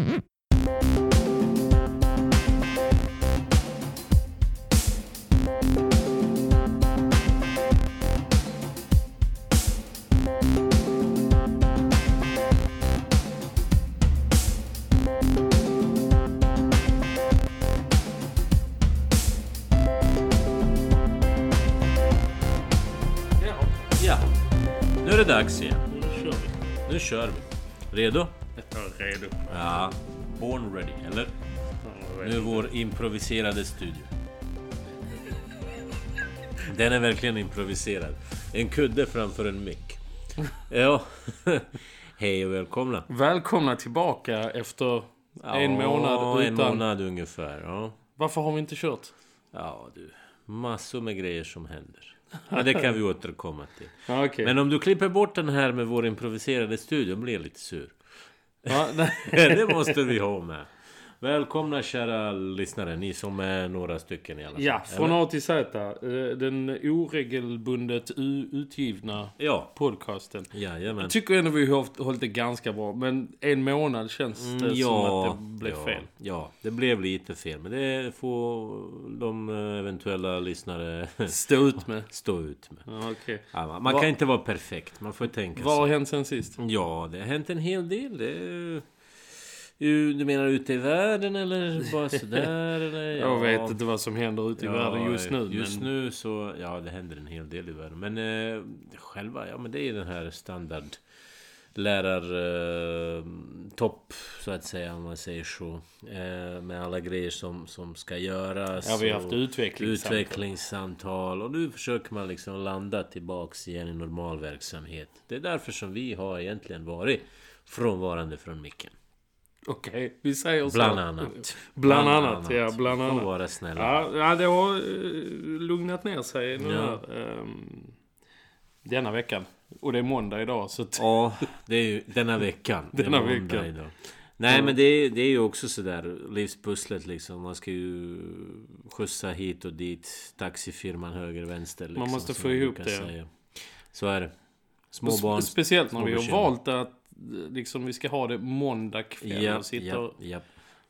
Ja, nu är det dags igen. nu kör vi. Nu kör vi. Redo? Jag är redo. Ja. Born ready, eller? Nu är vår improviserade studio. Den är verkligen improviserad. En kudde framför en mick. Ja. Hej och välkomna. Välkomna tillbaka efter en månad Ja, utan... En månad ungefär. Ja. Varför har vi inte kört? ja, du. Massor med grejer som händer. Men det kan vi återkomma till. Okej. Men om du klipper bort den här med vår improviserade studio blir jag lite sur. Ja, nej. det måste vi ha med. Välkomna kära lyssnare, ni som är några stycken i alla fall. ja, från? A till Z. eh, Den oregelbundet utgivna Ja, podcasten. jajamän. Jag tycker ändå vi har hållit det ganska bra. Men en månad känns det Mm, som att det blev ja, fel. Ja, det blev lite fel. Men det får de eh, eventuella lyssnare Stå ut med. stå ut med. Ja. Ja, man Va- kan inte vara perfekt, man får tänka Vad har hänt sen sist? Ja, det har hänt en hel del. Det du menar ute i världen eller bara sådär? Eller? Jag Ja. vet inte vad som händer ute i världen just nu. Just men... nu så, ja det händer en hel del i världen. Men eh, själva, ja men det är den här standard lärar eh, topp så att säga om man säger så. Eh, med alla grejer som, som ska göras. Ja, vi har haft utvecklingssamtal. utvecklingssamtal. Och nu försöker man liksom landa tillbaks igen i normal verksamhet. Det är därför som vi har egentligen varit frånvarande från micken. Okej, vi säger så. Bland annat. Bland annat, ja, bland Får annat. vara snälla. Ja, det har uh, lugnat ner sig nu Ja. här, ehm, denna veckan. Och det är måndag idag så. Ja, det är ju denna veckan. Denna veckan. Idag. Nej men det är, det är ju också sådär livspusslet liksom. Man ska ju skjutsa hit och dit. Taxifirman höger, vänster. Liksom, Man måste få ihop det. säga. Så är det. Små barn. Speciellt när vi har valt att eh, liksom, vi ska ha det måndag kväll Ja, och sitta och... ja.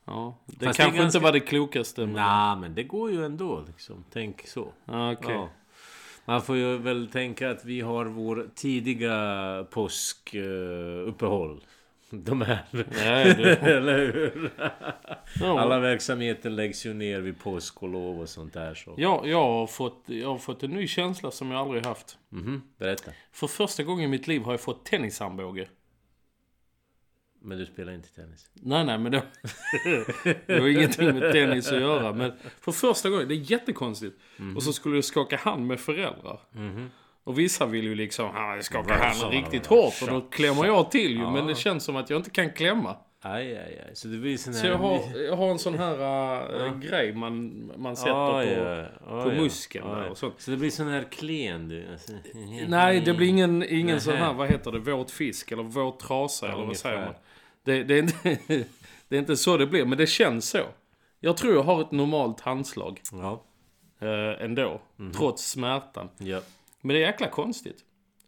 Ja, det Fast det kanske ganska- inte var det klokaste men... Nej men det går ju ändå liksom. Tänk så. Ja, okej. Ja. Man får ju väl tänka att vi har vår tidiga påskuppehåll. De här. Nej, det... Eller hur? ja. Alla verksamheter läggs ju ner vid påsk och lov och sånt där så. Ja, jag, har fått, jag har fått en ny känsla som jag aldrig haft. Mhm, berätta. För första gången i mitt liv har jag fått tennisarmbåge. Men du spelar inte tennis? Nej, nej, men det, det har ingenting med tennis att göra. Men för första gången, det är jättekonstigt. Och så skulle jag skaka hand med föräldrar. Och vissa vill ju liksom ah, skaka hand riktigt hårt och då klämmer jag till ju. Men det känns som att jag inte kan klämma. Aj, aj, aj. Så det blir sån här... Så jag har, jag har en sån här äh, grej man, man sätter Ah, på... ja, ah, på ja. muskeln ja. och sånt. Så det blir sån här klen du? Alltså, Nej, det blir ingen, ingen sån här, vad heter det, våt fisk eller våt trasa eller vad säger man? Det, det, är inte, det är inte så det blir, men det känns så. Jag tror jag har ett normalt handslag Ja. eh, ändå, Mhm. trots smärtan. Ja. Men det är jäkla konstigt.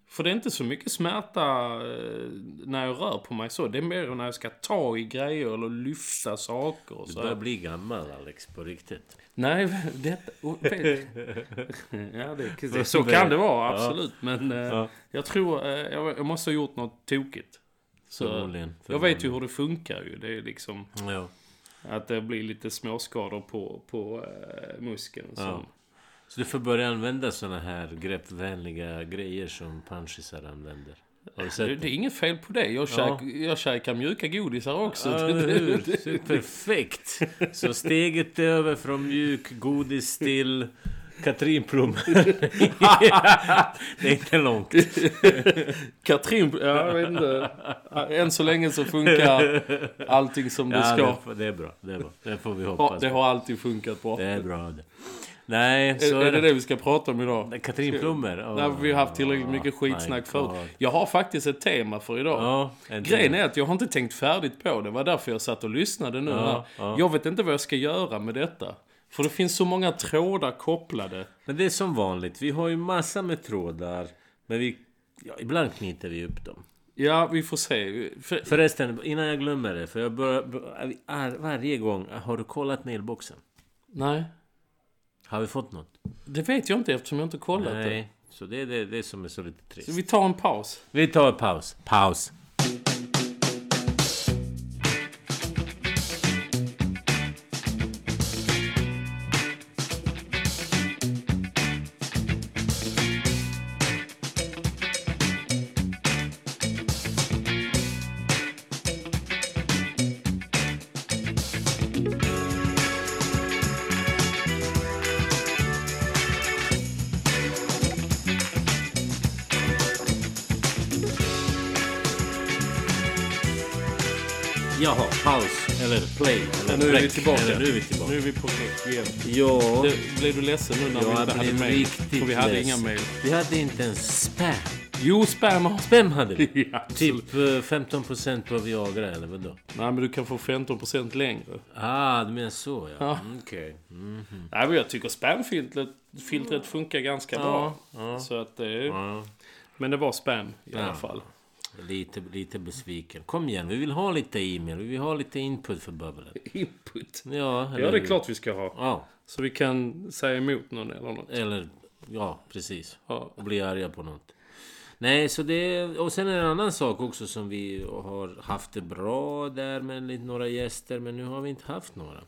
För det är inte så mycket smärta eh, när jag rör på mig så. Det är mer när jag ska ta i grejer eller lyfta saker och Du så. börjar bli gammal Alex, på riktigt. Nej, detta... oh, ja, det, så kan det vara, absolut. Men eh, Ja. jag tror... Jag, jag måste ha gjort något tokigt. Så, Förmodligen. jag vet ju hur det funkar ju. Det är liksom Ja. att det blir lite småskador på, på eh, muskeln. Ja. Som, Så du får börja använda såna här greppvänliga grejer som punchisar använder. Det, det är inget fel på det. Jag, Ja. käk, jag käkar mjuka godisar också. Ja, hur? Så Perfekt! Så steget är över från mjuk godis till Katrinplommor. det är inte långt. Katrin, ja, jag vet inte. Än så länge så funkar allting som det Ja, ska. det, det är bra. Det, är bra. det får vi Ja, hoppas. det har alltid funkat bra. Det är bra det. Nej, Är, så är det det vi ska prata om idag? Katrinplommor? Oh, Nej, vi har haft tillräckligt mycket my skitsnack förut. Jag har faktiskt ett tema för idag. Ja, en Grejen är att jag har inte tänkt färdigt på det. Det var därför jag satt och lyssnade nu Ja, här. ja. Jag vet inte vad jag ska göra med detta. För det finns så många trådar kopplade. Men det är som vanligt. Vi har ju massa med trådar. Men vi... Ja, ibland knyter vi upp dem. Ja, vi får se. För, Förresten, innan jag glömmer det. För jag bör, bör, är- varje gång. Har du kollat mailboxen? nej, Har vi fått något? det vet jag inte eftersom jag inte kollat det. Nej. Så det är det, det som är så lite trist. Så vi tar en paus. Vi tar en paus. Paus. Jaha, paus. Eller play. Eller nu är vi tillbaka. Eller, nu är vi tillbaka. Nu är vi på rätt igen. Ja. Det, blev du ledsen nu när vi jag inte hade mail? För vi hade ledsen. inga mail. Vi hade inte ens spam. Jo, spam. Spam hade vi. Ja, typ. Typ eh, 15% på Viagra eller vadå? Nej, men du kan få 15% längre. Ah, du menar så ja. Ja. Mm, Okej. Mm. Nej, men jag tycker spamfiltret filtret funkar ganska bra. Ja. Så att det... Ja. Men det var spam i alla Ja. fall. Lite, lite besviken. Kom igen, vi vill ha lite e-mail. Vi vill ha lite input för bubblet. Input. Ja, Ja, eller, det är klart vi ska ha. Ja, Så vi kan säga emot någon eller något. eller ja, precis. Ja. Och bli arga på något. Nej, så det... Och sen en annan sak också som vi har haft det bra där med lite, några gäster. Men nu har vi inte haft några.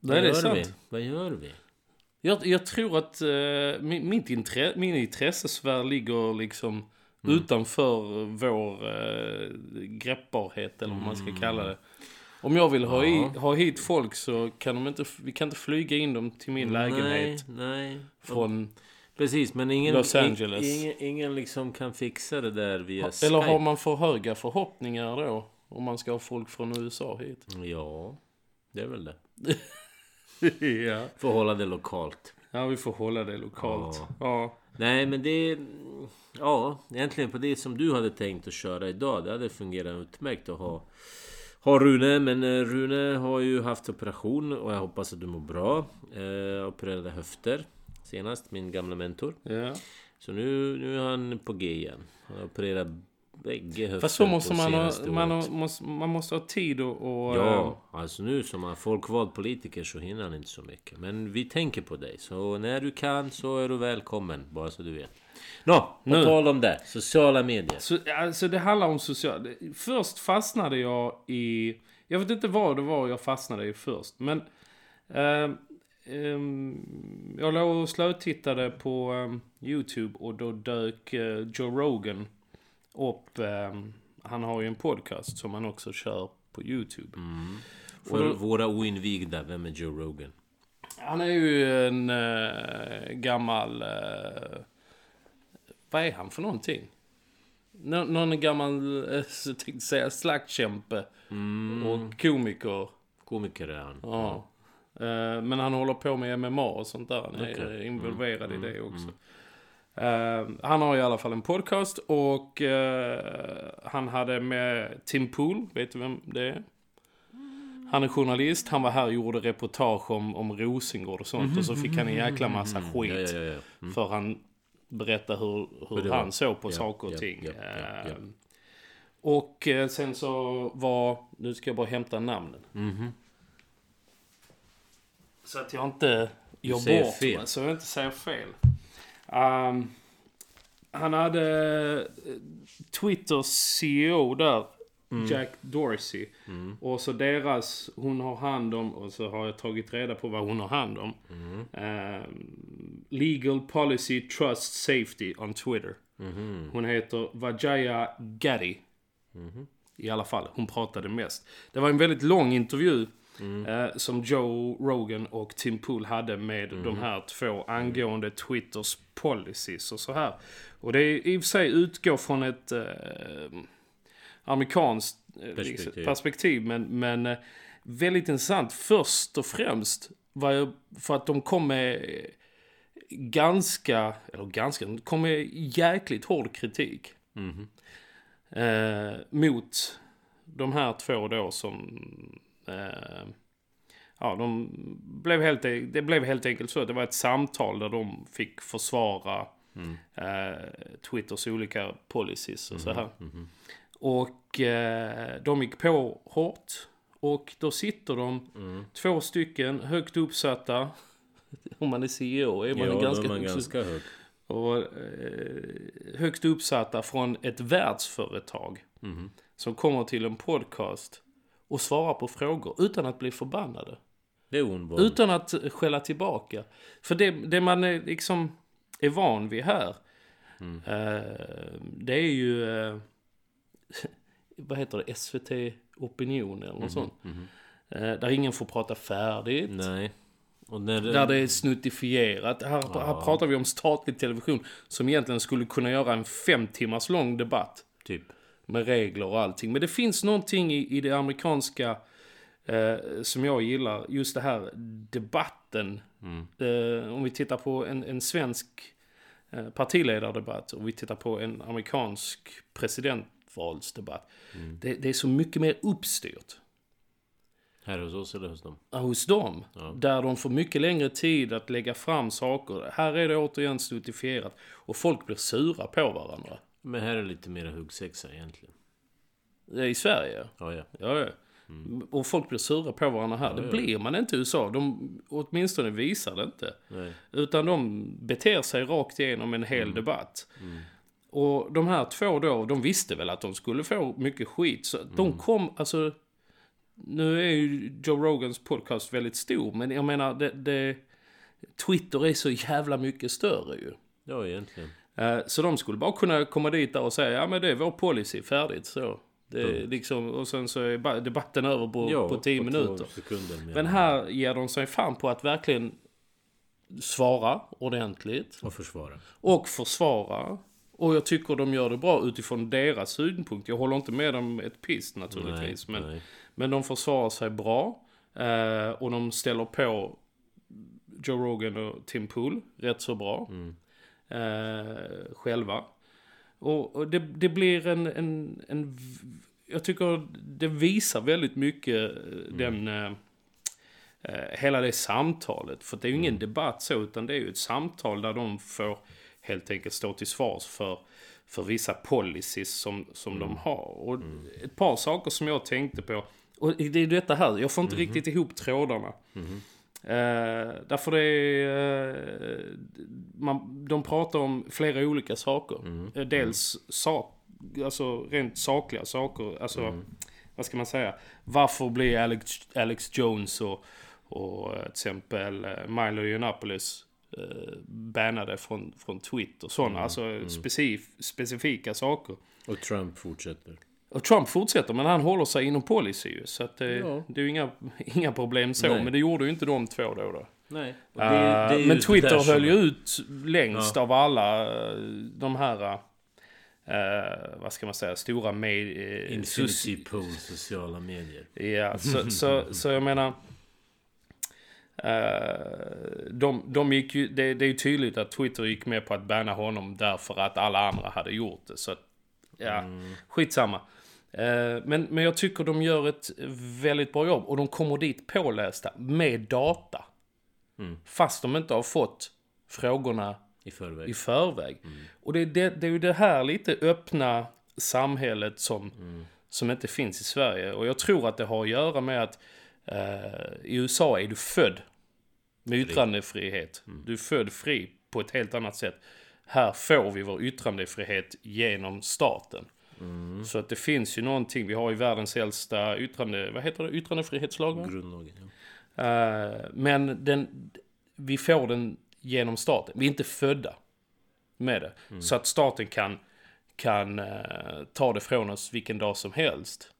Nej, det är sant. Vi? Vad gör vi? Jag, jag tror att uh, min, mitt intre, min intressesfär ligger liksom Mm. utanför vår uh, greppbarhet eller vad man ska kalla det. Om jag vill ha, i, Mm. Ha hit folk så kan de inte, vi kan inte flyga in dem till min lägenhet Nej, nej. från... Precis, men ingen, Los Angeles. Ingen, ingen liksom kan fixa det där via Eller Skype. har man för höga förhoppningar då? Om man ska ha folk från USA hit. Ja, det är väl det. ja. Får hålla det lokalt. Ja, vi får hålla det lokalt. Ja. Ja. Nej, men det... Ja, egentligen på det som du hade tänkt att köra idag. Det hade fungerat utmärkt att ha, ha Rune. Men eh, Rune har ju haft operation och jag hoppas att du mår bra. Eh, opererade höfter senast, min gamla mentor. ja. Så nu, nu är han på G igen. Han har opererat bägge höfter Fast så måste på man ha, man, ha, måste, man måste ha tid och... och Ja, alltså nu som är folkvald politiker så hinner han inte så mycket. Men vi tänker på dig. Så när du kan så är du välkommen, bara så du vet. Nå, på Nu. tal om det. Sociala medier. Så, alltså det handlar om social... Först fastnade jag i... Jag vet inte vad det var jag fastnade i först. Men... ehm, jag låg och slötittade på ehm, YouTube och då dök eh, Joe Rogan upp. ehm, han har ju en podcast som han också kör på YouTube. För våra oinvigda, vem är Joe Rogan? Han är ju en eh, gammal... eh, vad är han för någonting? Nå, någon gammal, uh, tänkte säga, slagskämpe. Och komiker. Komiker är han. Ja. Men han håller på med MMA och sånt där. Han är Okej. involverad i det också. Eh, han har i alla fall en podcast och eh, han hade med Tim Pool, vet du vem det är? Han är journalist, han var här och gjorde reportage om, om Rosengård och sånt och så fick han en jäkla massa skit. Ja, ja, ja. ja. För han berättade hur, hur han såg på saker och ting. Eh, Och sen så var, nu ska jag bara hämta namnen. Mhm. Så att jag inte gör bort fel. mig, så jag inte säger fel. Ehm, han hade eh, Twitters CEO där, Mm. Jack Dorsey. Och så deras, hon har hand om, och så har jag tagit reda på vad hon har hand om. Mm. Ehm, Legal Policy Trust Safety on Twitter. Mhm. Hon heter Vajaya Gaddy. I alla fall, hon pratade mest. Det var en väldigt lång intervju eh, som Joe Rogan och Tim Pool hade med de här två angående Twitters policies och så här. Och det är i och för sig utgår från ett eh, amerikanskt eh, Perspektiv. perspektiv, perspektiv men, men eh, väldigt intressant. Först och främst var jag, för att de kom med ganska, eller ganska, de kom med jäkligt hård kritik. Eh, mot de här två då som... Eh, ja, de blev helt, e- det blev helt enkelt så att det var ett samtal där de fick försvara Eh, Twitters olika policies och så här. Och eh, de gick på hårt. Och då sitter de, två stycken högt uppsatta. Om man är CEO är man Ja, ganska, man ganska hög. och, eh, högt uppsatta från ett världsföretag. Som kommer till en podcast och svarar på frågor utan att bli förbannade. Utan att skälla tillbaka. För det, det man är, liksom är van vid här. Eh, det är ju... Eh, vad heter det? SVT Opinion eller något sånt. Eh, där ingen får prata färdigt. Nej. Det... Där det är snuttifierat. Här, här pratar vi om statlig television som egentligen skulle kunna göra en fem timmars lång debatt. Typ. Med regler och allting. Men det finns någonting i, i det amerikanska eh, som jag gillar. Just det här debatten. Eh, om vi tittar på en, en svensk eh, partiledardebatt och vi tittar på en amerikansk presidentvalsdebatt. Det, det är så mycket mer uppstyrt Här hos oss eller hos dem? hos dem. Där de får mycket längre tid att lägga fram saker. Här är det återigen snuttifierat. Och folk blir sura på varandra. Men här är lite mer huggsexa egentligen. I Sverige. Ja, ja. Ja, ja. Och folk blir sura på varandra här. det blir man inte i USA. De åtminstone visar det inte. Nej. Utan de beter sig rakt igenom en hel debatt. Och de här två då, de visste väl att de skulle få mycket skit. Så de kom, alltså... Nu är ju Joe Rogans podcast väldigt stor, men jag menar, det, det, Twitter är så jävla mycket större ju. Ja, egentligen. Eh, Så de skulle bara kunna komma dit där och säga, ja men det är vår policy, färdigt så. Det är liksom, och sen så är ba- debatten över på, Ja, på tio två minuter. Sekunder. Men här ger de sig fan på att verkligen svara ordentligt. Och försvara. Och försvara. Och jag tycker de gör det bra utifrån deras synpunkt. Jag håller inte med dem ett piss naturligtvis. Nej, men, nej. men de försvarar sig bra. Eh, och de ställer på Joe Rogan och Tim Pool rätt så bra. Eh, själva. Och, och det, det blir en, en, en... Jag tycker det visar väldigt mycket eh, den... Eh, eh, hela det samtalet. För det är ju ingen debatt så, utan det är ju ett samtal där de får helt enkelt stå till svars för, för vissa policies som, som de har. Och ett par saker som jag tänkte på. Och det är detta här, jag får inte riktigt ihop trådarna. Eh, därför det är... Eh, man, de pratar om flera olika saker. Eh, dels sak, alltså rent sakliga saker. Alltså, vad ska man säga? Varför blir Alex, Alex Jones och, och eh, till exempel eh, Milo Yiannopoulos eh, bannade från, från Twitter. Sådana, alltså specif, specifika saker. Och Trump fortsätter. Och Trump fortsätter, men han håller sig inom policy ju. Så att det, Ja. det är ju inga, inga problem så. Nej. Men det gjorde ju inte de två då. då. Nej. Eh, men Twitter höll ju ut längst av alla eh, de här... eh, vad ska man säga? Stora med... eh, Infinity Pool, sociala medier. Ja, så, så, så jag menar... eh, de, de gick ju, det, det är ju tydligt att Twitter gick med på att banna honom därför att alla andra hade gjort det. Så att, ja, skitsamma. Eh, men, men jag tycker de gör ett väldigt bra jobb och de kommer dit pålästa med data. Fast de inte har fått frågorna I förväg. i förväg. Och det är, det, det är ju det här lite öppna samhället som, som inte finns i Sverige. Och jag tror att det har att göra med att eh, i USA är du född med yttrandefrihet. Du är född fri på ett helt annat sätt. Här får vi vår yttrandefrihet genom staten. Så att det finns ju någonting, vi har ju världens äldsta yttrande, vad heter det, yttrandefrihetslag? Grundlagen, ja. Eh, men den, vi får den genom staten. Vi är inte födda med det. Så att staten kan, kan eh, ta det från oss vilken dag som helst.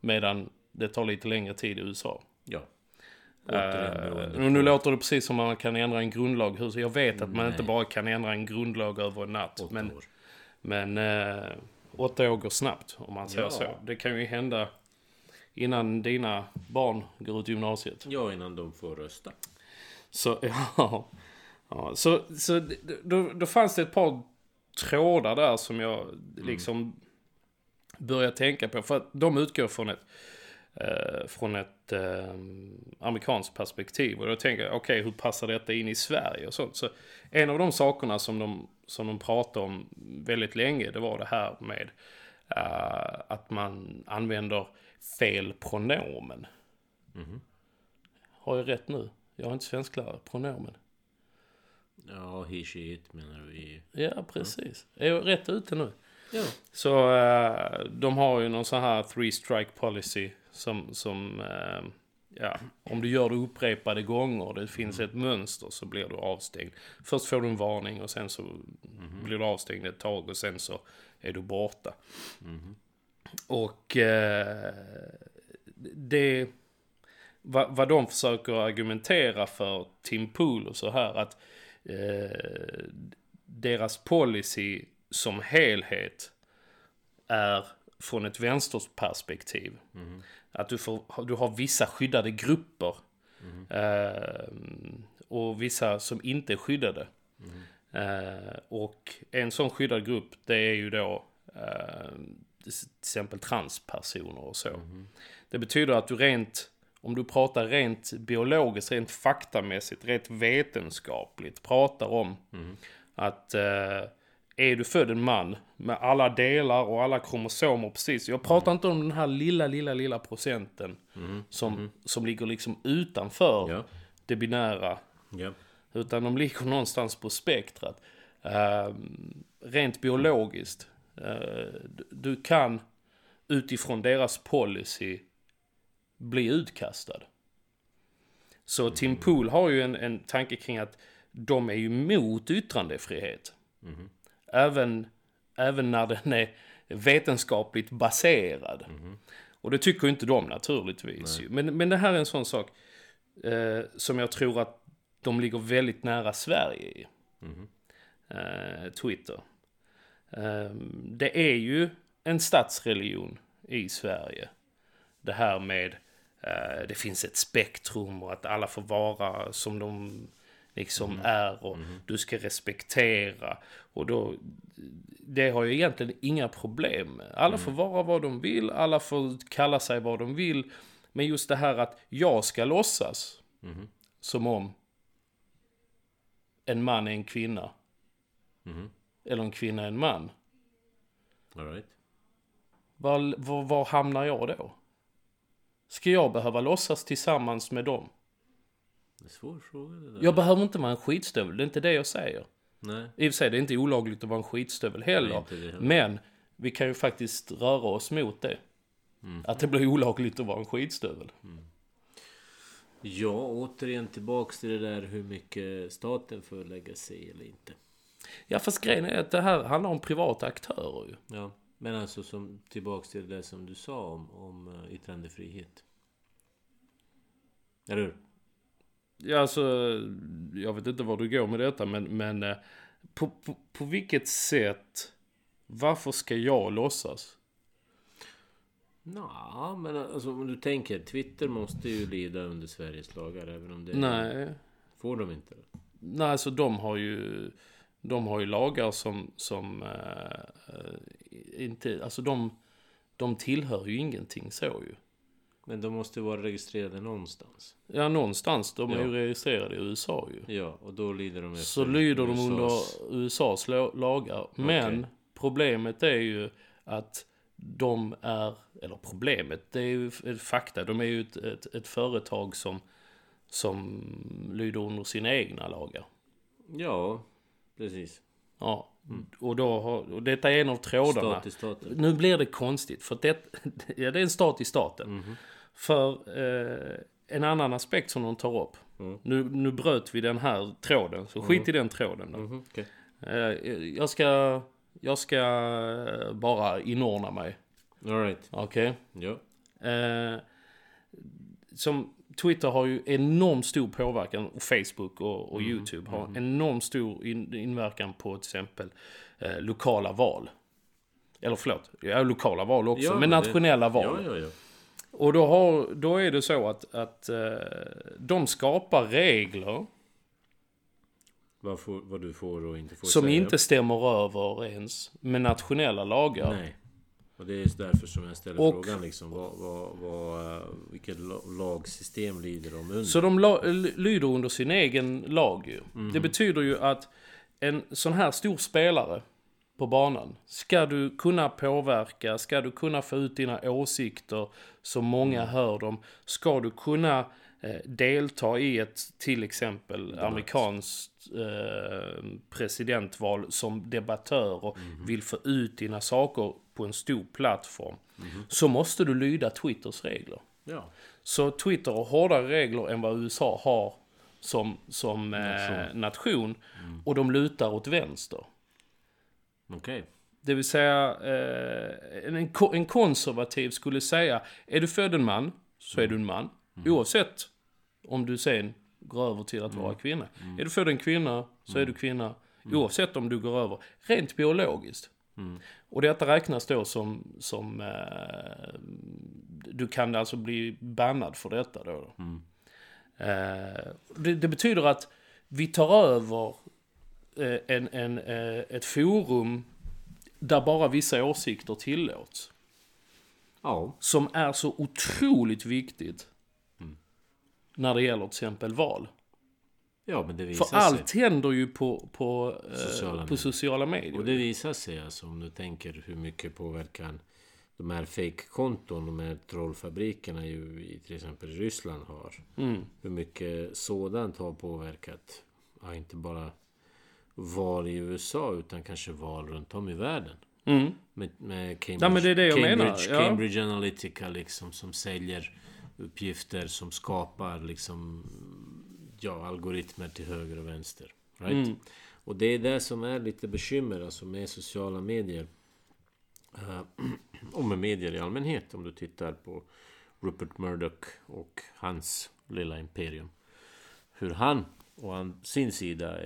Medan det tar lite längre tid i USA. Ja. Uh, nu låter det precis som att man kan ändra en grundlag. Hur- Jag vet att man Nej. inte bara kan ändra en grundlag över en natt. åtta Men, år. men eh, åtta år går snabbt om man säger Ja. så. Det kan ju hända innan dina barn går ut gymnasiet. Ja, innan de får rösta. Så, ja. ja så så då, då fanns det ett par trådar där som jag liksom började tänka på. För att de utgår från ett, eh, från ett eh, amerikanskt perspektiv. Och då tänker jag, okej, hur passar detta in i Sverige och sånt? Så en av de sakerna som de, som de pratade om väldigt länge, det var det här med uh, att man använder fel pronomen. Mhm. Har jag rätt nu? Jag är inte svensklärare. Pronomen. Ja, he, she, it menar du i... Ja, precis. Är jag rätt ute nu? Ja. Så eh, de har ju någon sån här three strike policy som, som eh, ja, om du gör det upprepade gånger det finns ett mönster så blir du avstängd. Först får du en varning och sen så blir du avstängd ett tag och sen så är du borta. Och eh, det... Vad, vad de försöker argumentera för Tim Pool och så här att eh, deras policy som helhet är från ett vänsterperspektiv. Att du, får, du har vissa skyddade grupper. Eh, och vissa som inte är skyddade. Eh, och en sån skyddad grupp det är ju då eh, till exempel transpersoner och så. Det betyder att du rent, om du pratar rent biologiskt, rent faktamässigt, rent vetenskapligt pratar om att eh, är du född en man med alla delar och alla kromosomer precis. Jag pratar inte om den här lilla, lilla, lilla procenten som, som ligger liksom utanför Ja. det binära. Ja. Utan de ligger någonstans på spektrat. Eh, rent biologiskt. eh, du- kan utifrån deras policy bli utkastad. Så Tim Pool har ju en, en tanke kring att de är ju mot yttrandefrihet. Även, även när den är vetenskapligt baserad. Och det tycker inte de naturligtvis. Men, men det här är en sån sak eh, som jag tror att de ligger väldigt nära Sverige i. Eh, Twitter. Eh, det är ju en statsreligion i Sverige. Det här med eh, det finns ett spektrum och att alla får vara som de liksom är och du ska respektera. Och då, det har ju egentligen inga problem med. Alla får vara vad de vill, alla får kalla sig vad de vill. Men just det här att jag ska låtsas som om en man är en kvinna. Eller en kvinna är en man. All right. Var, var, var hamnar jag då? Ska jag behöva låtsas tillsammans med dem? Det är svår fråga det där. Jag behöver inte vara en skitstövel, det är inte det jag säger. Nej. I och för sig, det är inte olagligt att vara en skitstövel heller. Nej, heller. Men vi kan ju faktiskt röra oss mot det. Mm. Att det blir olagligt att vara en skitstövel. Ja, återigen tillbaks till det där hur mycket staten får lägga sig eller inte. Ja, fast grejen är att det här handlar om privata aktörer ju. Ja, men alltså som tillbaks till det som du sa om, om eh, yttrandefrihet. Eller hur? Ja, alltså, jag vet inte var du går med detta, men, men eh, på, på, på vilket sätt, varför ska jag låtsas? Nå, men alltså om du tänker, Twitter måste ju lyda under Sveriges lagar även om det... Nej, Får de inte det? nej, alltså de har ju, de har ju lagar som, som eh, eh, inte, alltså de, de tillhör ju ingenting så ju. Men de måste vara registrerade någonstans. Ja, någonstans, de är Ja. ju registrerade i USA ju. Ja, och då lyder de efter Så lyder de under USAs USAs lo- lagar. Men Okej. problemet är ju att de är, eller problemet, det är ju ett fakta. De är ju ett, ett, ett företag som, som lyder under sina egna lagar. Ja, precis. Ja, och, då har, och detta är en av trådarna. Stat i staten. Nu blir det konstigt, för det, ja, det är en stat i staten. Mhm. För eh, en annan aspekt som de tar upp. Mm. Nu, nu bröt vi den här tråden, så skit i den tråden då. Mhm, okej. Eh, jag ska, jag ska bara inordna mig. All right. Okej? Ja. Eh, som Twitter har ju enormt stor påverkan, och Facebook och, och Mm. YouTube har enormt stor in, inverkan på till exempel eh, lokala val. Eller förlåt, ja, lokala val också, Ja, men men det- nationella val. Ja. Och då, har, då är det så att, att eh, de skapar regler Vad, får, vad du får och inte får som säga. inte stämmer överens med nationella lagar. Nej. Och det är därför som jag ställer Och- frågan liksom. Vad, vad, vad, eh, vilket la- lagsystem lyder de under? Så de la, lyder under sin egen lag ju. Mhm. Det betyder ju att en sån här stor spelare på banan, ska du kunna påverka, ska du kunna få ut dina åsikter så många hör dem, ska du kunna eh, delta i ett till exempel amerikanskt eh, presidentval som debattör och vill få ut dina saker på en stor plattform, så måste du lyda Twitters regler. Ja. Så Twitter har hårdare regler än vad USA har som, som nation. Eh, nation och de lutar åt vänster. Okej. Det vill säga, eh, en, en konservativ skulle säga, är du född en man, så är du en man. Oavsett om du sen går över till att vara kvinna. Är du född en kvinna, så är du kvinna. Oavsett om du går över, rent biologiskt. Och detta räknas då som, som eh, du kan alltså bli bannad för detta då. då. Eh, det, det betyder att vi tar över eh, en, en, eh, ett forum där bara vissa åsikter tillåts. Ja. Som är så otroligt viktigt när det gäller till exempel val. Ja, men det visar För allt sig. händer ju på, på, eh, Sociala på medier. sociala medier. Och det visar sig alltså om du tänker hur mycket påverkan de här fake-konton, de här trollfabrikerna ju i till exempel Ryssland har. Mm. Hur mycket sådant har påverkat, ja, inte bara val i USA utan kanske val runt om i världen. Mm. Med, med Cambridge, Ja, men det är det jag Cambridge, menar, ja. Cambridge Analytica liksom som säljer uppgifter som skapar liksom ja, algoritmer till höger och vänster. Right? Mm. Och det är det som är lite bekymmer alltså med sociala medier. Eh, och med medier i allmänhet. Om du tittar på Rupert Murdoch och hans lilla imperium. Hur han och sin sida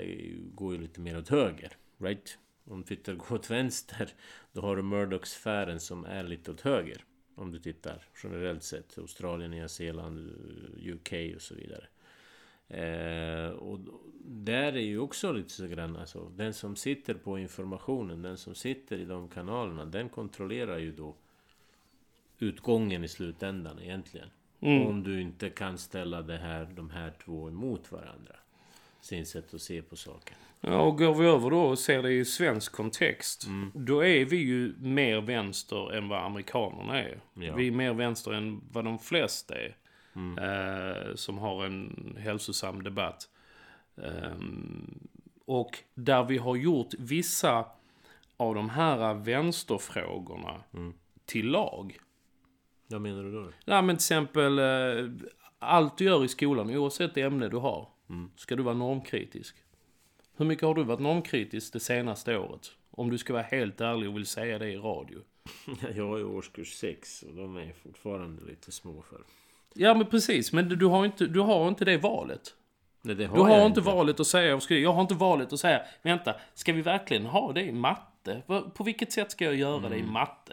går ju lite mer åt höger. Right? Om du tittar åt vänster. Då har du Murdoch-sfären som är lite åt höger. Om du tittar generellt sett. Australien, Nya Zeeland, UK och så vidare. Eh, och där är ju också lite så grann alltså, Den som sitter på informationen, den som sitter i de kanalerna, den kontrollerar ju då utgången i slutändan egentligen. Om du inte kan ställa det här, de här två emot varandra. Sin sätt att se på saken. Ja, och går vi över då och ser det i svensk kontext. Mm. Då är vi ju mer vänster än vad amerikanerna är. Ja. Vi är mer vänster än vad de flesta är. Mm. Eh, som har en hälsosam debatt. Ehm, och där vi har gjort vissa av de här vänsterfrågorna Mm. till lag. Vad menar du då? Ja, men till exempel eh, allt du gör i skolan, oavsett ämne du har, Mm. ska du vara normkritisk. Hur mycket har du varit normkritisk det senaste året? Om du ska vara helt ärlig och vill säga det i radio. Jag är i årskurs 6 och de är fortfarande lite små för. Ja, men precis. Men du, har, inte, du har inte det valet. Nej, det har Du har jag inte valet att säga, jag har inte valet att säga, vänta, ska vi verkligen ha det i matte? På vilket sätt ska jag göra det i matte?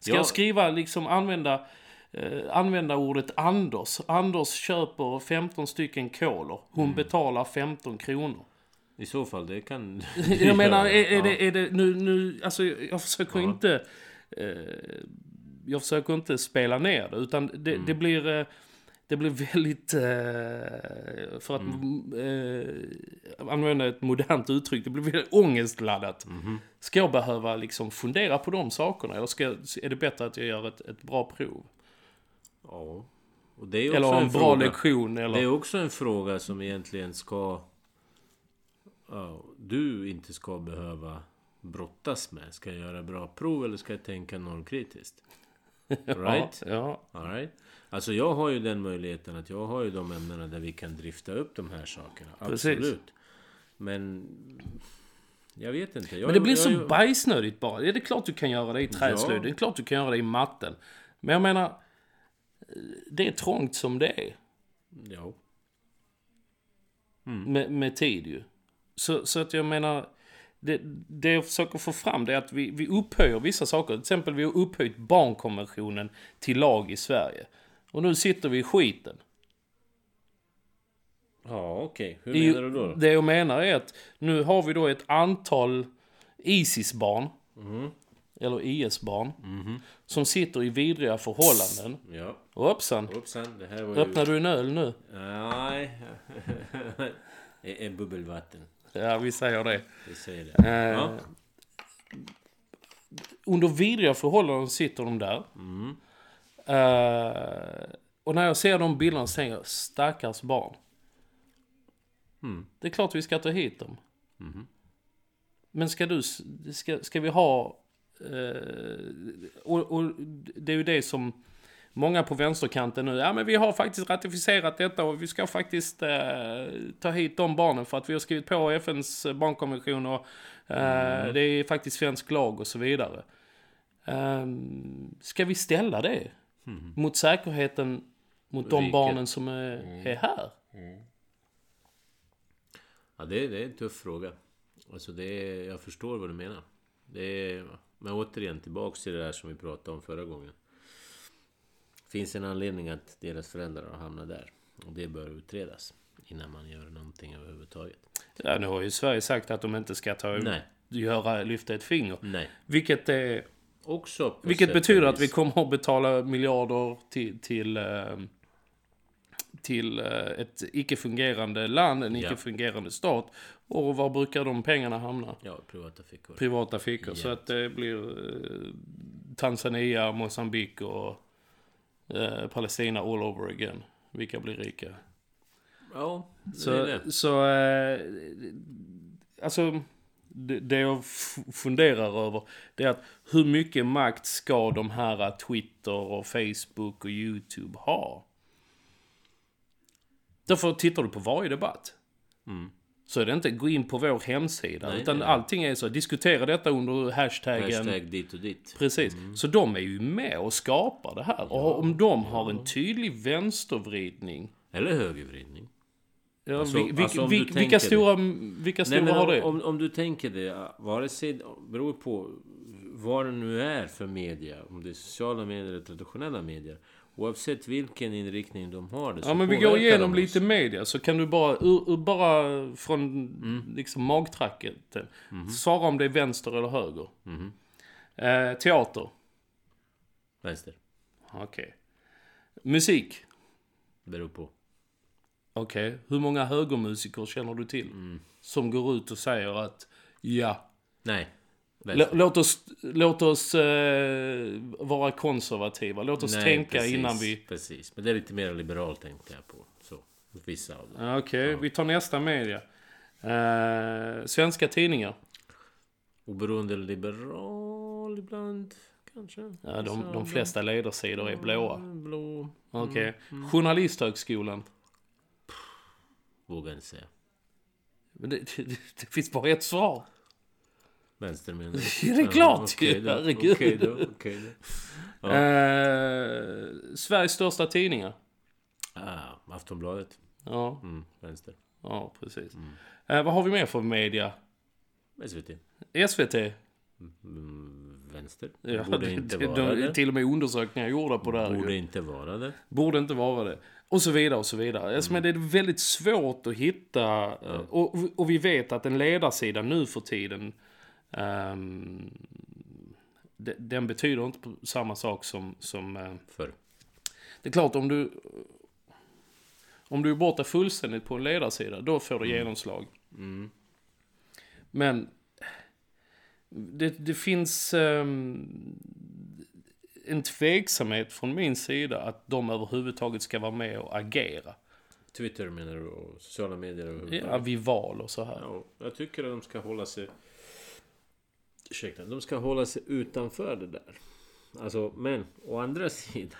Ska Ja. jag skriva, liksom använda, eh, använda ordet Anders? Anders köper 15 stycken kolor. Hon betalar 15 kronor. I så fall, det kan... Jag menar, är, är, Ja. det, är det nu, nu, alltså jag försöker Ja. inte, eh, jag försöker inte spela ner det, utan det, Mm. det blir, eh, det blir väldigt, eh, för att Mm. eh, använda ett modernt uttryck, det blir väldigt ångestladdat. Mhm. Ska jag behöva liksom fundera på de sakerna, eller ska, är det bättre att jag gör ett, ett bra prov? Ja. Och det är också Eller en, bra fråga. lektion, eller? Det är också en fråga som egentligen ska... Ja, du inte ska behöva brottas med. Ska jag göra bra prov eller ska jag tänka normkritiskt? Right? Ja, All right. Alltså jag har ju den möjligheten att jag har ju de ämnena där vi kan drifta upp de här sakerna. Precis. Absolut. Men... Jag vet inte. Jag, Men det blir jag, så jag, bajsnödigt bara. Det är klart du kan göra det i träslöjd. Ja. Det är klart du kan göra det i matten. Men jag menar, det är trångt som det är. Ja. Med, med tid ju. Så, så att jag menar, det, det jag försöker få fram det är att vi, vi upphöjer vissa saker. Till exempel vi har upphöjt barnkonventionen till lag i Sverige. Och nu sitter vi i skiten. Ja, okej. Hur är ju- menar du då? Det jag menar är att nu har vi då ett antal ISIS-barn. Mhm. Eller IS-barn. Som sitter i vidriga förhållanden. Ja. Och hoppsan, Hoppsan, det här var ju... öppnar du en öl nu? Nej. det är bubbelvatten. Ja, vi säger det. Vi säger det. Eh, Ja. Under vidriga förhållanden sitter de där. Mm. Eh, och när jag ser de bilderna så tänker jag, stackars barn. Mm. Det är klart vi ska ta hit dem. Mhm. Men ska du, ska, ska vi ha... Eh, och, och det är ju det som många på vänsterkanten nu, ja men vi har faktiskt ratificerat detta och vi ska faktiskt eh, ta hit de barnen för att vi har skrivit på FNs barnkonvention och eh, det är faktiskt svensk lag och så vidare. Um, ska vi ställa det mot säkerheten mot de Riket. barnen som är, är här? Ja, det, är- det är en tuff fråga. Alltså det är, jag förstår vad du menar. Det är, men återigen tillbaks till det där som vi pratade om förra gången. Finns en anledning att deras föräldrar har hamnat där. Och det bör utredas. Innan man gör någonting överhuvudtaget. Ja, nu har ju Sverige sagt att de inte ska ta, Nej. göra, lyfta ett finger. Nej. Vilket, är, Också vilket betyder att vi kommer att betala miljarder till, till, eh, till eh, ett icke-fungerande land, en icke-fungerande stat. Och var brukar de pengarna hamna? Ja, privata fickor. Privata fickor. Så Ja. att det blir eh, Tanzania, Mosambik och eh, Palestina all over again. Vilka blir rika? Ja, det Så, är det. så eh, alltså, det, det jag funderar över, det är att hur mycket makt ska de här Twitter och Facebook och YouTube ha? Därför tittar du på varje debatt. Mm. Så är det inte gå in på vår hemsida, Nej, utan nej, nej. allting är så, diskutera detta under hashtaggen. Hashtag dit och dit. Precis. Så de är ju med och skapar det här. och om de har en tydlig vänstervridning. Eller högervridning. Ja, Alltså- vi, vi, alltså vi, vilka stora, vilka stora men har det? om, om du tänker det, vare sig, beror på vad det nu är för media, om det är sociala medier eller traditionella medier. Oavsett vilken inriktning de har det, så Ja men vi går igenom lite media så kan du bara, ur, ur bara från Mm. liksom magtracket. Mhm. Svara om det är vänster eller höger. Eh, teater. Vänster. Okej. Musik. Beror på. Okej. Hur många högermusiker känner du till? Mm. Som går ut och säger att ja, Nej. Låt oss, låt oss eh, vara konservativa. Låt oss Nej, tänka precis, innan vi... Precis. Men det är lite mer liberalt tänkte jag på. Så. Vissa av dem. Ja, Okej, vi tar nästa media. Eh, svenska tidningar. Oberoende liberal ibland, kanske. Ja, de, Vissa de flesta ledarsidor är blåa. Blå. Okej. Mm, Journalisthögskolan. Vågar inte säga. Men det, det, det finns bara ett svar. Vänster menar du? Ja, det är klart ju, herregud. Okej då, okej då. Ja. Eh, Sveriges största tidningar. Ah, Aftonbladet. Ja, Mm, vänster. ja precis. Eh, vad har vi mer för media? SVT. SVT. Mm, vänster. Ja, Borde det, inte vara de, det. till och med undersökningar gjorda på det här. ju. Borde inte vara det. Borde inte vara det. Och så vidare och så vidare. Alltså, men det är väldigt svårt att hitta. Och, och vi vet att en ledarsida nu för tiden. Ehm, de- den betyder inte på samma sak som... som eh, För. det är klart om du... Om du är borta fullständigt på en ledarsida, då får du genomslag. Mm. Men det, det finns ehm, en tveksamhet från min sida att de överhuvudtaget ska vara med och agera. Twitter menar du och sociala medier och Ja, vid val och så här. Ja, jag tycker att de ska hålla sig... Ursäkta, de ska hålla sig utanför det där. Alltså, men å andra sidan.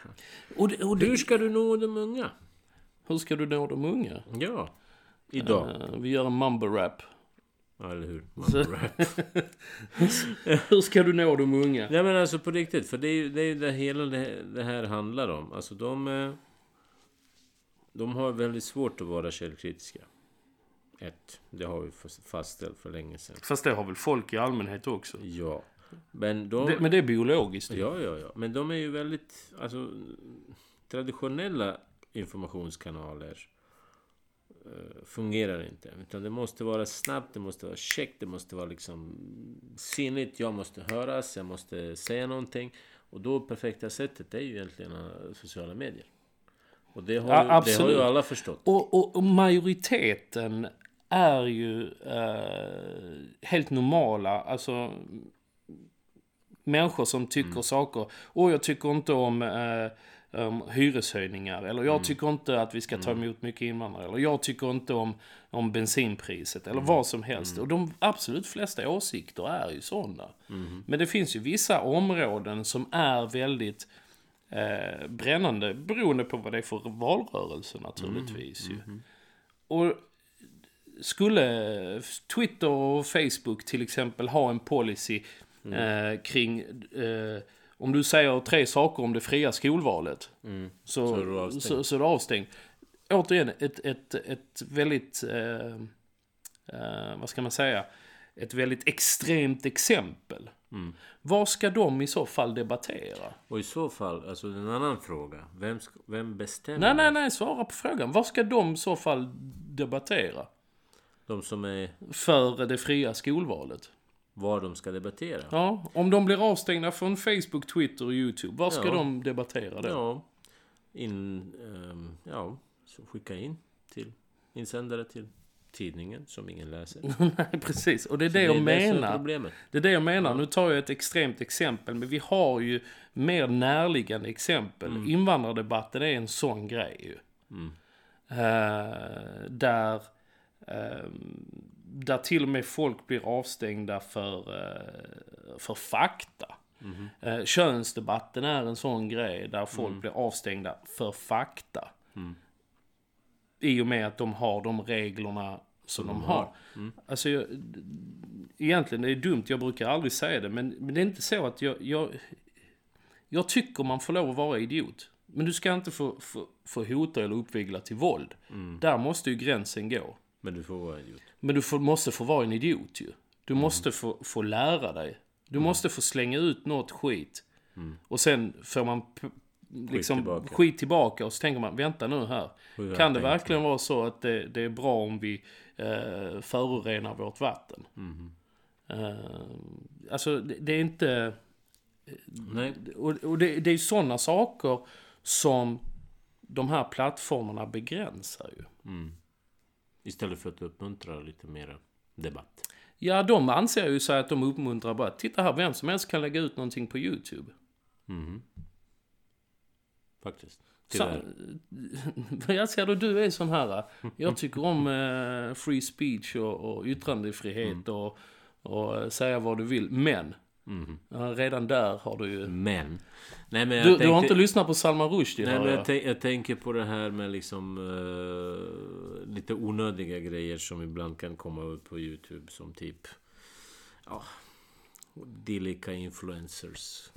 Och det, och det, Hur ska du nå de unga? hur ska du nå de unga? Ja. Idag. Eh, vi gör en mumble rap. Ja, eller hur? Man rap. hur ska du nå de unga? Nej men alltså på riktigt, för det är ju det, är det hela det, det här handlar om. Alltså de... eh, De har väldigt svårt att vara källkritiska. Ett, det har vi fast- fastställt för länge sedan. Fast det har väl folk i allmänhet också. Ja. Men de... Det, men det är biologiskt. ju. Ja, ja, ja. Men de är ju väldigt... Alltså, traditionella informationskanaler eh, fungerar inte. Utan det måste vara snabbt, det måste vara checkt, det måste vara liksom sinnigt. Jag måste höras, jag måste säga någonting. Och då perfekta sättet är ju egentligen eh, sociala medier. Och det har, Ja, ju, det har ju alla förstått. Och, och, och majoriteten är ju eh, helt normala. Alltså människor som tycker saker. Och jag tycker inte om eh, um, hyreshöjningar. Eller jag tycker inte att vi ska ta emot mycket invandrare. Eller jag tycker inte om, om bensinpriset. Eller vad som helst. Och de absolut flesta åsikter är ju sådana. Men det finns ju vissa områden som är väldigt eh, brännande. Beroende på vad det är för valrörelse naturligtvis ju. Och skulle Twitter och Facebook till exempel ha en policy eh, kring eh, om du säger tre saker om det fria skolvalet så, Så är du avstängd. så, så är du avstängd. Återigen, ett, ett, ett väldigt, eh, eh, vad ska man säga, ett väldigt extremt exempel. Mm. Vad ska de i så fall debattera? Och i så fall, alltså en annan fråga. Vem, ska, vem bestämmer? Nej, nej, nej, svara på frågan. Vad ska de i så fall debattera? De som är... För det fria skolvalet? Vad de ska debattera? Ja, om de blir avstängda från Facebook, Twitter och YouTube, vad ska Ja. de debattera då? Ja. In, ehm, ja, skicka in till insändare till tidningen som ingen läser. Nej, precis. Och det är det, Det jag menar. problemet. Det är det jag menar. Nu tar jag ett extremt exempel, men vi har ju mer närliggande exempel. Mm. Invandrardebatten är en sån grej ju. Eh, där, eh, där till och med folk blir avstängda för, eh, för fakta. Mhm. Eh, könsdebatten är en sån grej där folk Mm. blir avstängda för fakta. I och med att de har de reglerna som de har. Mm. Alltså, jag, egentligen, det är dumt, jag brukar aldrig säga det, men, men det är inte så att jag, jag... Jag tycker man får lov att vara idiot. Men du ska inte få, få, få hota eller uppvigla till våld. Mm. Där måste ju gränsen gå. Men du får vara idiot. Men du får, måste få vara en idiot ju. Du måste få, få lära dig. Du måste få slänga ut något skit. Och sen får man liksom tillbaka. skit tillbaka och så tänker man, vänta nu här. Hur Kan det verkligen vara så att det, det är bra om vi eh, förorenar vårt vatten? Eh, alltså, det, det är inte... Nej. Och, och det, det är sådana saker som de här plattformarna begränsar ju. Istället för att uppmuntra lite mer debatt. Ja, de anser ju sig att de uppmuntrar bara, titta här, vem som helst kan lägga ut någonting på YouTube. Faktiskt. Så, Tyvärr. jag ser du, du är sån här, jag tycker om eh, free speech och, och yttrandefrihet och, och eh, säga vad du vill, men ja, redan där har du ju... Men. Nej men jag Du, tänkte, du har inte lyssnat på Salman Rushdie, Nej men jag, jag. jag tänker på det här med liksom eh, lite onödiga grejer som ibland kan komma ut på Youtube som typ ja, dylika influencers.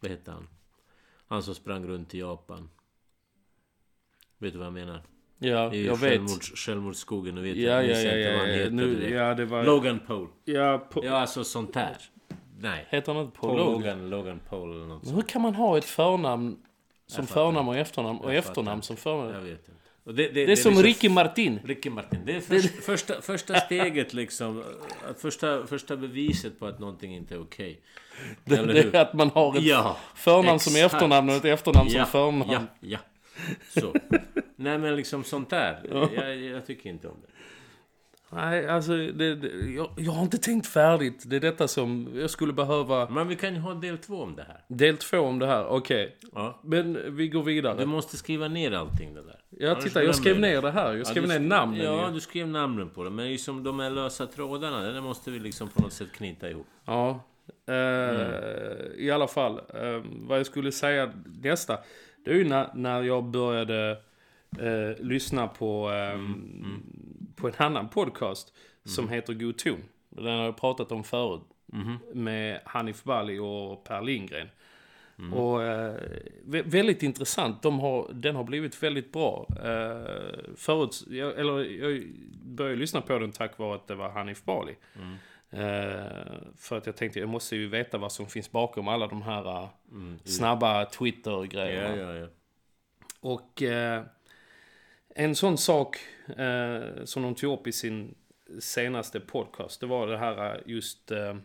Vad heter han? Han som sprang runt i Japan. Vet du vad jag menar? Ja, I jag vet. självmords, självmordsskogen, nu vet Ja, jag ja, ja, inte vad han ja, heter ja. Nu, direkt. ja, det var... Logan Paul. Ja, på, Ja, alltså sånt här. Nej. Heter han inte Paul Paul Logan? Logan, Logan Paul eller något Men Hur kan man ha ett förnamn som Jag fattar förnamn och efternamn och Jag fattar efternamn som Jag förnamn? vet inte. Och det, det, Det är som liksom- Ricky Martin. Ricky Martin. Det är först, första, första steget liksom. att Första, första beviset på att någonting inte är okej. Det, Eller det är att man har ett Ja, förnamn som exakt. efternamn och ett efternamn ja, som förnamn. Ja, ja. Så. Nej men liksom sånt där. Jag, jag tycker inte om det. Nej, alltså det, det, jag, jag har inte tänkt färdigt. Det är detta som jag skulle behöva. Men vi kan ju ha del två om det här. Del två om det här, okej. Ja. Men vi går Du vidare. måste skriva ner allting det där. Ja, Annars titta, jag skrev ner det här. Jag skrev Ja, du ner namnen Ja, ju. du skrev namnen på det. Men liksom de här lösa trådarna, det måste vi liksom på något sätt knyta ihop. Ja. Eh, I alla fall, eh, vad jag skulle säga nästa. Det är ju när, när jag började eh, lyssna på, eh, på en annan podcast som heter God ton. Den har jag pratat om förut. Med Hanif Bali och Per Lindgren. Och eh, vä- väldigt intressant. De har, den har blivit väldigt bra. Eh, förut, jag, eller jag började lyssna på den tack vare att det var Hanif Bali. Eh, för att jag tänkte, jag måste ju veta vad som finns bakom alla de här eh, snabba Twitter-grejerna. Ja, ja, ja. Och eh, en sån sak eh, som de tog upp i sin senaste podcast, det var det här eh, just eh,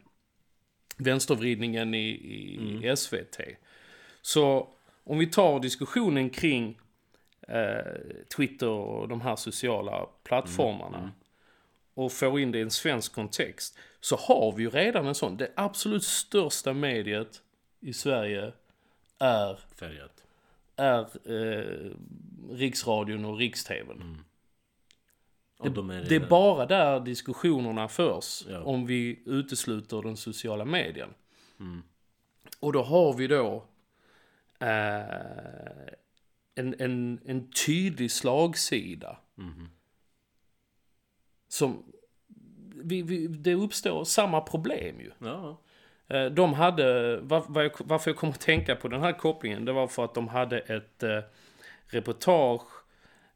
vänstervridningen i, i SVT. Så om vi tar diskussionen kring eh, Twitter och de här sociala plattformarna. och får in det i en svensk kontext så har vi ju redan en sån. Det absolut största mediet i Sverige är, Färgat. Är eh, Riksradion och Riksteven. Och de är Det är bara där diskussionerna förs Ja. om vi utesluter den sociala medien. Och då har vi då eh, en, en, en tydlig slagsida. Som, vi, vi, det uppstår samma problem ju. Ja. Eh, De hade, varför jag kom att tänka på den här kopplingen, det var för att de hade ett eh, reportage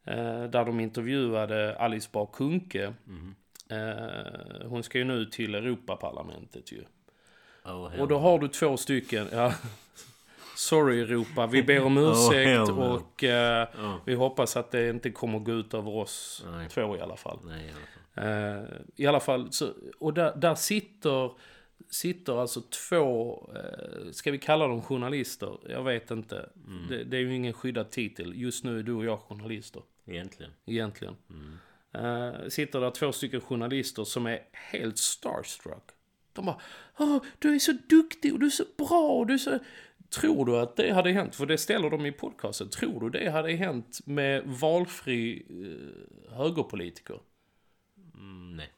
eh, där de intervjuade Alice Bah Kuhnke. Eh, hon ska ju nu till Europaparlamentet ju. Oh, Och då har du två stycken, ja, sorry Europa, vi ber om ursäkt no. och Ja. vi hoppas att det inte kommer gå ut över oss Nej. två i alla fall. Nej, i alla fall. I alla fall, så, och där, där sitter, sitter alltså två, eh, ska vi kalla dem journalister? Jag vet inte. Det, det är ju ingen skyddad titel. Just nu är du och jag journalister, Egentligen. egentligen. Eh, sitter där två stycken journalister som är helt starstruck. De bara Åh, du är så duktig och du är så bra och du är så... Tror du att det hade hänt? För det ställer de i podcasten. Tror du det hade hänt med valfri eh, högerpolitiker? Mm, nej.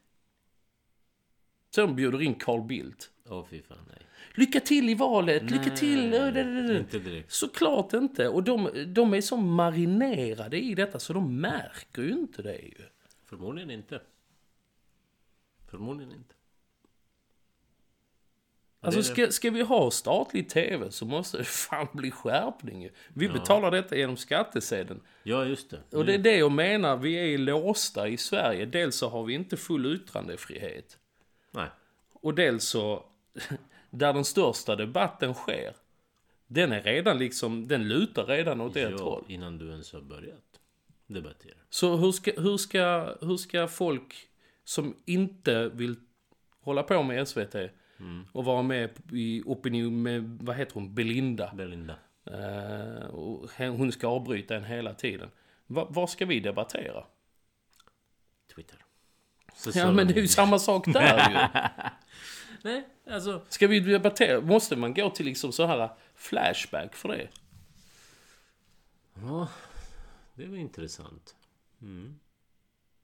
Så de bjuder in Carl Bildt. Åh fy fan nej. Lycka till i valet, lycka till! Nej. Inte direkt. Såklart inte. Och de, de är så marinerade i detta så de märker ju inte det ju. Förmodligen inte. Förmodligen inte. Alltså ska, ska vi ha statlig tv så måste det fan bli skärpning. Vi betalar detta genom skattesedeln. Ja, just det. Och det är det jag menar, vi är låsta i Sverige. Dels så har vi inte full yttrandefrihet. Och dels så, där den största debatten sker, den är redan liksom, den lutar redan åt ett Ja, håll. innan du ens har börjat debattera. Så hur ska, hur, ska, hur ska folk som inte vill hålla på med SVT och vara med i opinion med, vad heter hon, Belinda. Belinda. Eh, och hon ska avbryta en hela tiden. Va, vad ska vi debattera? Twitter. Ja men det är ju samma sak där ju. Nej, alltså. Ska vi debattera? Måste man gå till liksom så här flashback för det? Ja, det var intressant. Mm.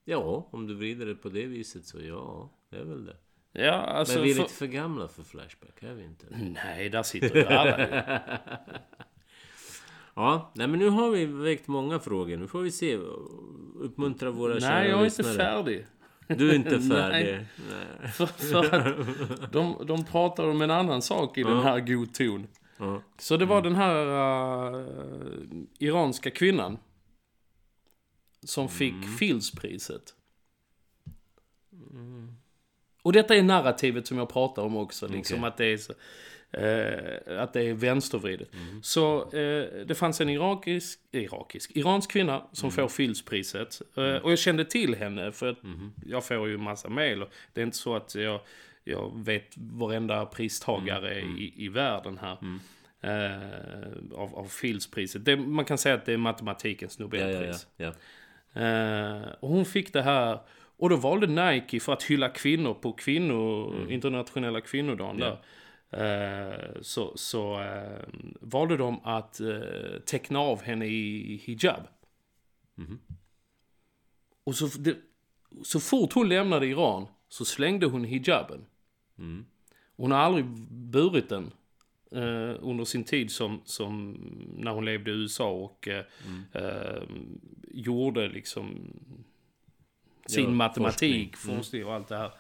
Ja, om du vrider det på det viset så ja, det är väl det. Ja, alltså... Men vi är för- lite för gamla för Flashback, är vi inte? Nej, där sitter ju alla. Ja, nej men nu har vi väckt många frågor. Nu får vi se. Uppmuntra våra kära Nej, jag är inte lyssnare. färdig. Du är inte färdig. Nej. För, för att de, de pratar om en annan sak i den här god ton. Så det var den här uh, iranska kvinnan. Som fick Fieldspriset. Och detta är narrativet som jag pratar om också. Liksom Okej. att det är så, eh, att det är vänstervridet. Så eh, det fanns en irakisk, irakisk, iransk kvinna som får Fieldspriset. Eh, och jag kände till henne för att jag får ju massa mail. Och det är inte så att jag, jag vet varenda pristagare i, i världen här. Eh, av, av Fieldspriset. Det, man kan säga att det är matematikens Nobelpris. ja, ja. ja. Eh, och hon fick det här. Och då valde Nike för att hylla kvinnor på kvinnor, internationella kvinnodagen där. Eh, så så eh, valde de att eh, teckna av henne i hijab. Och så, det, så fort hon lämnade Iran så slängde hon hijaben. Hon har aldrig burit den eh, under sin tid som, som när hon levde i USA och eh, eh, gjorde liksom sin Ja, matematik, forskning. forskning och allt det här.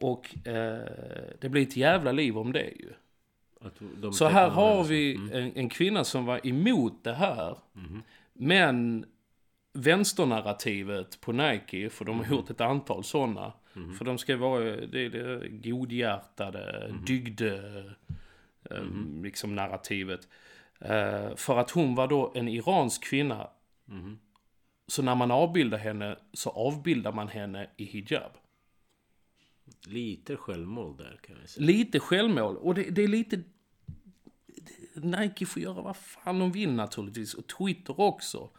Och eh, det blir ett jävla liv om det ju. De Så här har vi en, en kvinna som var emot det här. Men vänsternarrativet på Nike, för de har gjort ett antal sådana. För de ska vara det, det godhjärtade, dygde eh, liksom narrativet. Eh, för att hon var då en iransk kvinna. Så när man avbildar henne så avbildar man henne i hijab. Lite självmål där kan jag säga. Lite självmål. Och det, det är lite... Nike får göra vad fan de vill naturligtvis. Och Twitter också.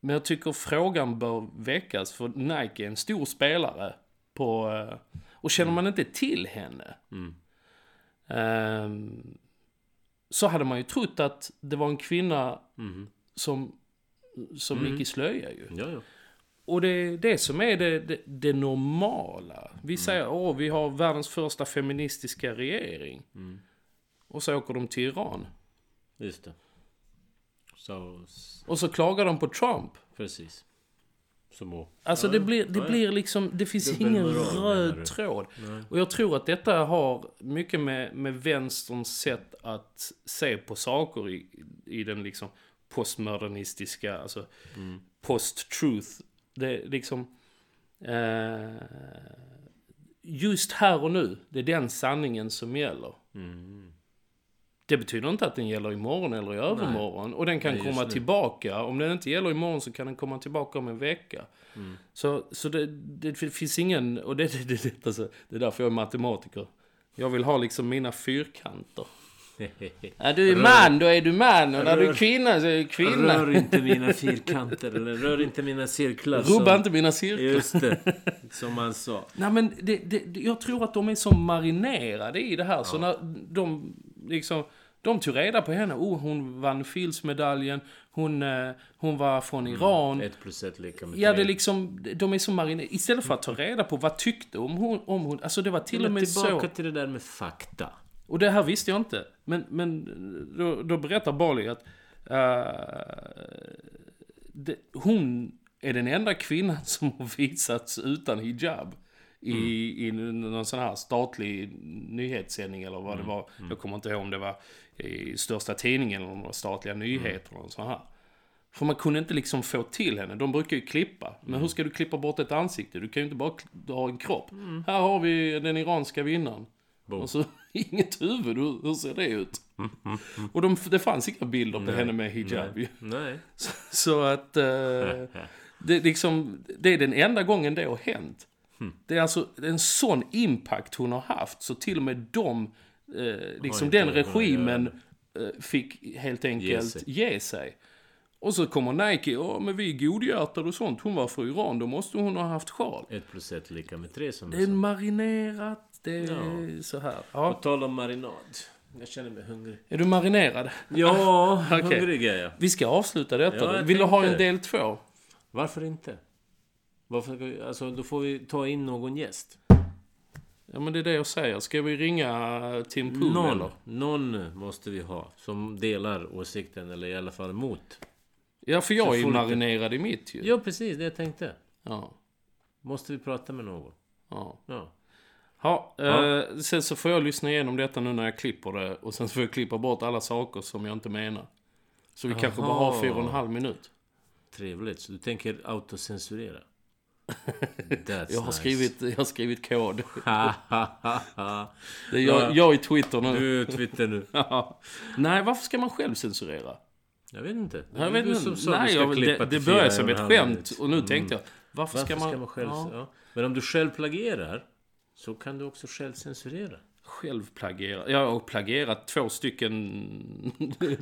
Men jag tycker frågan bör väckas för Nike är en stor spelare på... eh, Och känner man inte till henne ehm, så hade man ju trott att det var en kvinna som, som gick i slöja ju. Ja, ja. Och det är det som är det, det, det normala. Vi säger åh, vi har världens första feministiska regering. Och så åker de till Iran. Just det. Så... Och så klagar de på Trump. Precis. Som att... Alltså det blir, det blir liksom, det finns ingen röd du? tråd. Och jag tror att detta har mycket med, med vänsterns sätt att se på saker i, i den liksom postmodernistiska, alltså Mm. post-truth. Det är liksom... Eh, just här och nu, det är den sanningen som gäller. Mm. Det betyder inte att den gäller imorgon eller i övermorgon. Och den kan Nej, komma nu. tillbaka. Om den inte gäller imorgon så kan den komma tillbaka om en vecka. Mm. Så, så det, det finns ingen... Och det, det, det, det, alltså, det är därför jag är matematiker. Jag vill ha liksom mina fyrkanter. Är du är man, då är du man. Och när du är kvinna så är du kvinna. Rör inte mina fyrkanter eller rör inte mina cirklar. Rubba som- inte mina cirklar. Just det. Som man sa. Nej men det, det, jag tror att de är så marinerade i det här. Så när de liksom... De tog reda på henne. Oh, hon vann Fields-medaljen. Hon, eh, hon var från Iran. Ett plus ett lika med Ja, det är liksom, de är så marinerade. Istället för att ta reda på vad tyckte om hon, om hon. Alltså det var till och med tillbaka så. till det där med fakta. Och det här visste jag inte. Men, men då, då berättar Bali att eh, det, hon är den enda kvinnan som har visats utan hijab. I, i någon sån här statlig nyhetssändning eller vad det var. Jag kommer inte ihåg om det var i största tidningen eller om det var statliga nyheter eller så här. För man kunde inte liksom få till henne. De brukar ju klippa. Men hur ska du klippa bort ett ansikte? Du kan ju inte bara ha en kropp. Här har vi den iranska vinnaren. Boom. Och så inget huvud. Hur, hur ser det ut? Och de, det fanns inga bilder på henne med hijab ju. Nej. Så, så att... Eh, det, liksom, det är den enda gången det har hänt. Det är alltså en sån impact hon har haft. Så till och med de, eh, liksom den regimen eh, fick helt enkelt sig. ge sig. Och så kommer Nike, ja men vi är godhjärtade och sånt. Hon var från Iran, då måste hon ha haft sjal. Ett plus ett lika med tre som Det är marinerat, det är så här. På Ja. tal om marinad. Jag känner mig hungrig. Är du marinerad? Ja, Okej. hungrig är jag. Vi ska avsluta detta. Ja, Vill du ha en tänkte. del två? Varför inte? Varför, alltså, då får vi ta in någon gäst. Ja men det är det jag säger. Ska vi ringa Tim Pool Någon, eller? någon måste vi ha som delar åsikten, eller i alla fall emot. Ja för jag Så är ju marinerad i mitt ju. Ja, precis det jag tänkte. Ja. Måste vi prata med någon? ja. Ja. Ha, Ja. Eh, sen så får jag lyssna igenom detta nu när jag klipper det. Och sen så får jag klippa bort alla saker som jag inte menar. Så vi kanske bara har fyra och en halv minut. Trevligt. Så du tänker autocensurera? That's Jag har, nice. skrivit, jag har skrivit kod. Det är jag, Ja. jag i Twitter nu. Du, Twitter nu. Ja. Nej, varför ska man själv censurera? Jag vet inte. Det Jag är vet inte. som Nej, ska jag, det, det började som ett skämt. Och nu tänkte jag, varför, Varför ska man, själv... ja, Ja. Men om du själv plagierar så kan du också själv censurera. själv plagiera? Jag har plagierat två stycken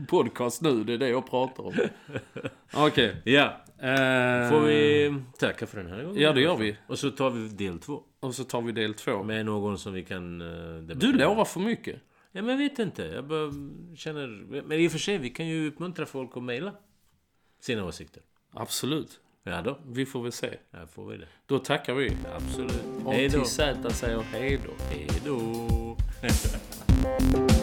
podcast nu. Det är det jag pratar om. Okej. Ja. Eh, Får vi tacka för den här gången? Ja, det gör vi. Och så tar vi del två. Och så tar vi del två. Med någon som vi kan uh, Du lovar för mycket. Ja, men jag vet inte. Jag bara känner... Men i och för sig, vi kan ju uppmuntra folk att mejla sina åsikter. Absolut. Ja då. Vi får väl se. Ja, får vi det. Då tackar vi. Absolut. Hej då. till Z säger hej då. Hej då.